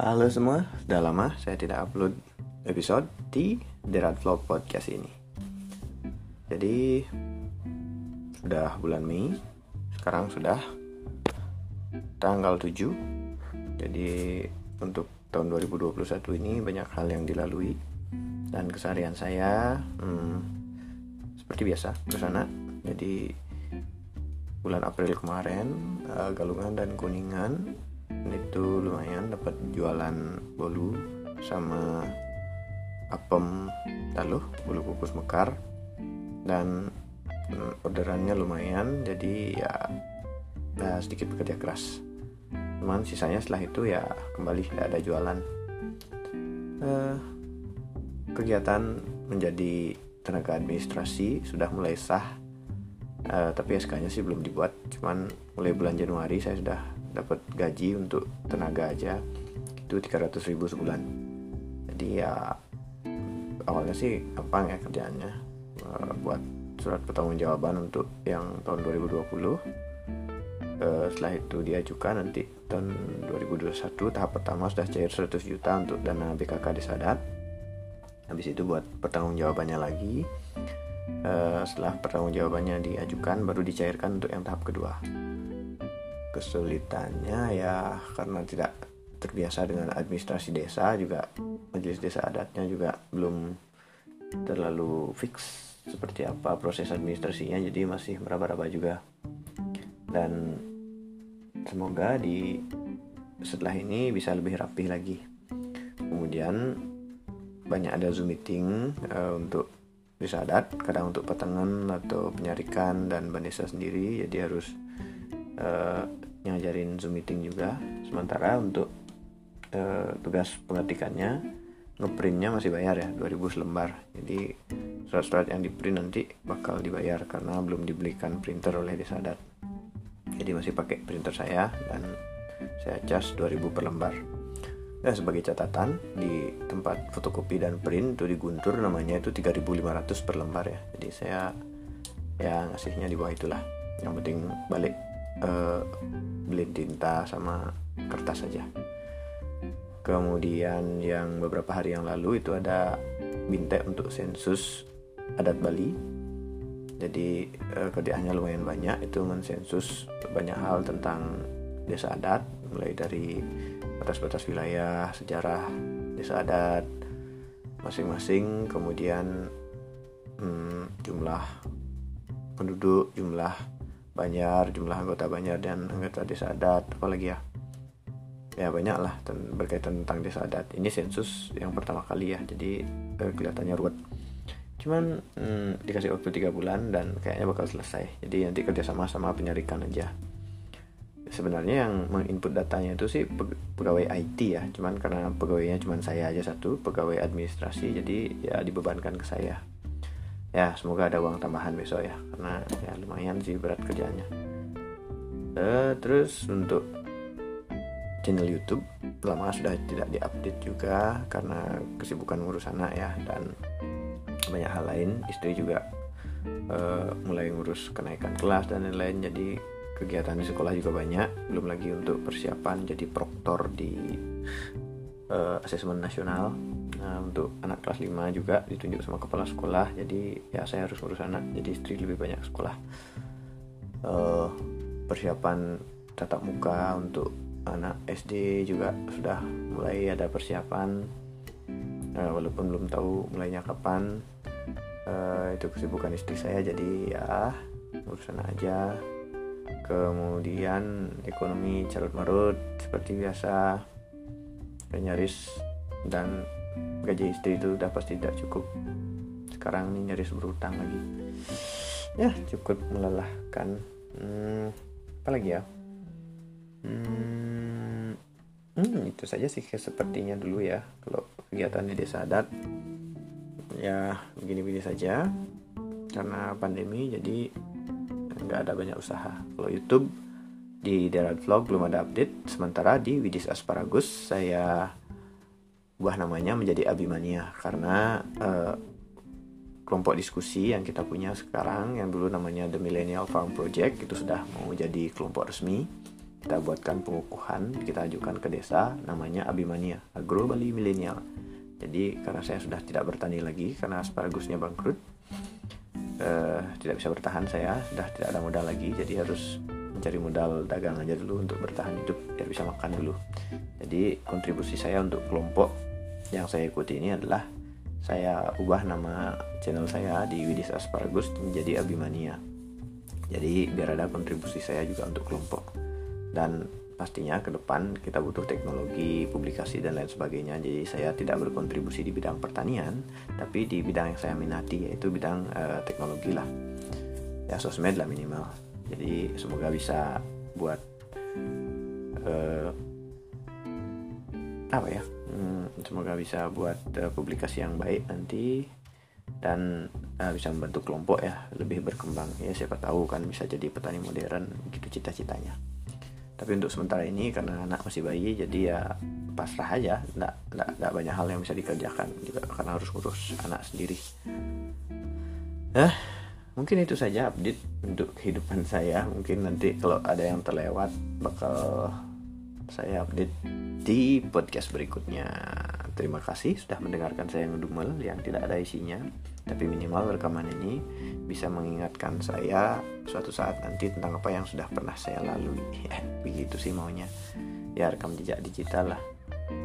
Halo semua, sudah lama saya tidak upload episode di Derat Vlog Podcast ini. Jadi sudah bulan Mei, sekarang sudah tanggal 7. Jadi untuk tahun 2021 ini banyak hal yang dilalui dan keseharian saya hmm, seperti biasa ke sana. Jadi bulan April kemarin uh, Galungan dan Kuningan itu lumayan dapat jualan bolu sama apem taluh bolu kukus mekar. Dan mm, orderannya lumayan jadi ya nah, sedikit bekerja keras. Cuman sisanya setelah itu ya kembali tidak ada jualan. Uh, kegiatan menjadi tenaga administrasi sudah mulai sah. Uh, tapi SK-nya sih belum dibuat. Cuman mulai bulan Januari saya sudah dapat gaji untuk tenaga aja itu 300 ribu sebulan. Jadi ya awalnya sih gampang ya kerjaannya uh, buat surat pertanggungjawaban untuk yang tahun 2020 uh, eh, setelah itu diajukan nanti tahun 2021 tahap pertama sudah cair 100 juta untuk dana BKK desa adat habis itu buat pertanggungjawabannya lagi. Uh, setelah pertanggungjawabannya diajukan baru dicairkan untuk yang tahap kedua kesulitannya ya karena tidak terbiasa dengan administrasi desa juga majelis desa adatnya juga belum terlalu fix seperti apa proses administrasinya jadi masih meraba-raba juga. Dan semoga di setelah ini bisa lebih rapih lagi. Kemudian banyak ada zoom meeting uh, untuk desa adat kadang untuk petengan atau penyarikan dan bandesa sendiri jadi harus uh, ngajarin zoom meeting juga. Sementara untuk uh, tugas pengetikannya ngeprintnya masih bayar ya 2000 lembar jadi surat-surat yang di print nanti bakal dibayar karena belum dibelikan printer oleh desa adat. Jadi masih pakai printer saya dan saya cas 2000 per lembar. Dan sebagai catatan di tempat fotokopi dan print itu di Guntur namanya itu 3500 per lembar ya. Jadi saya ya ngasihnya di bawah itulah. Yang penting balik uh, beli tinta sama kertas saja kemudian yang beberapa hari yang lalu itu ada bintek untuk sensus adat Bali. Jadi uh, kerjaannya lumayan banyak. Itu mensensus banyak hal tentang desa adat mulai dari batas-batas wilayah, sejarah desa adat masing-masing, kemudian hmm, jumlah penduduk, jumlah banjar, jumlah anggota banjar dan anggota desa adat, apalagi ya? Ya banyak lah berkaitan tentang desa adat. Ini sensus yang pertama kali ya jadi eh, kelihatannya ruwet. Cuman hmm, dikasih waktu tiga bulan dan kayaknya bakal selesai. Jadi nanti kerjasama sama penyarikan aja. Sebenarnya yang menginput datanya itu sih pegawai IT ya. Cuman karena pegawainya cuma saya aja satu pegawai administrasi. Jadi ya dibebankan ke saya ya semoga ada uang tambahan besok ya karena ya lumayan sih berat kerjanya uh, terus untuk channel YouTube lama sudah tidak diupdate juga karena kesibukan ngurus anak ya dan banyak hal lain. Istri juga uh, mulai ngurus kenaikan kelas dan lain-lain jadi kegiatan di sekolah juga banyak. Belum lagi untuk persiapan jadi proktor di uh, asesmen nasional nah untuk anak kelas 5 juga ditunjuk sama kepala sekolah. Jadi ya saya harus ngurus anak jadi istri lebih banyak sekolah. Uh, persiapan tatap muka untuk anak SD juga sudah mulai ada persiapan. Uh, walaupun belum tahu mulainya kapan. Uh, itu kesibukan istri saya. Jadi ya urusan aja. Kemudian ekonomi carut marut seperti biasa. Nyaris dan gaji istri itu udah pasti tidak cukup. Sekarang ini nyaris berutang lagi. Ya cukup melelahkan. Hmm, apa lagi ya? Hmm, hmm, itu saja sih sepertinya dulu ya. Kalau kegiatan di desa adat ya begini-begini saja. Karena pandemi jadi nggak ada banyak usaha. Kalau YouTube di Darat Vlog belum ada update. Sementara di Widis Asparagus saya ubah namanya menjadi Abimania karena uh, kelompok diskusi yang kita punya sekarang yang dulu namanya The Millennial Farm Project itu sudah mau jadi kelompok resmi. Kita buatkan pengukuhan kita ajukan ke desa namanya Abimania Agro Bali Milenial jadi karena saya sudah tidak bertani lagi karena asparagusnya bangkrut uh, tidak bisa bertahan saya sudah tidak ada modal lagi. Jadi harus mencari modal dagang aja dulu untuk bertahan hidup biar bisa makan dulu. Jadi kontribusi saya untuk kelompok yang saya ikuti ini adalah saya ubah nama channel saya di Widis Asparagus menjadi Abimania jadi biar ada kontribusi saya juga untuk kelompok dan pastinya ke depan kita butuh teknologi, publikasi dan lain sebagainya. Jadi saya tidak berkontribusi di bidang pertanian, tapi di bidang yang saya minati yaitu bidang uh, teknologi lah. Ya sosmed lah minimal. Jadi semoga bisa buat uh, apa ya? Hmm, semoga bisa buat uh, publikasi yang baik nanti dan uh, bisa membantu kelompok ya lebih berkembang. Ya siapa tahu kan bisa jadi petani modern gitu cita-citanya. Tapi untuk sementara ini karena anak masih bayi jadi ya pasrah aja. Nggak, nggak, nggak banyak hal yang bisa dikerjakan juga karena harus ngurus anak sendiri. Eh mungkin itu saja update untuk kehidupan saya. Mungkin nanti kalau ada yang terlewat bakal saya update di podcast berikutnya. Terima kasih sudah mendengarkan saya ngedumel yang tidak ada isinya. Tapi minimal rekaman ini bisa mengingatkan saya suatu saat nanti tentang apa yang sudah pernah saya lalui. Ya, begitu sih maunya. Ya rekam jejak digital lah.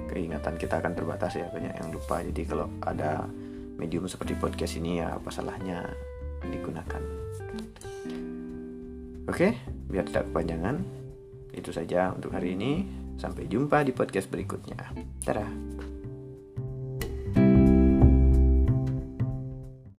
Keingatan kita akan terbatas ya banyak yang lupa. Jadi kalau ada medium seperti podcast ini ya apa salahnya digunakan. Oke biar tidak kepanjangan itu saja untuk hari ini. Sampai jumpa di podcast berikutnya. Dadah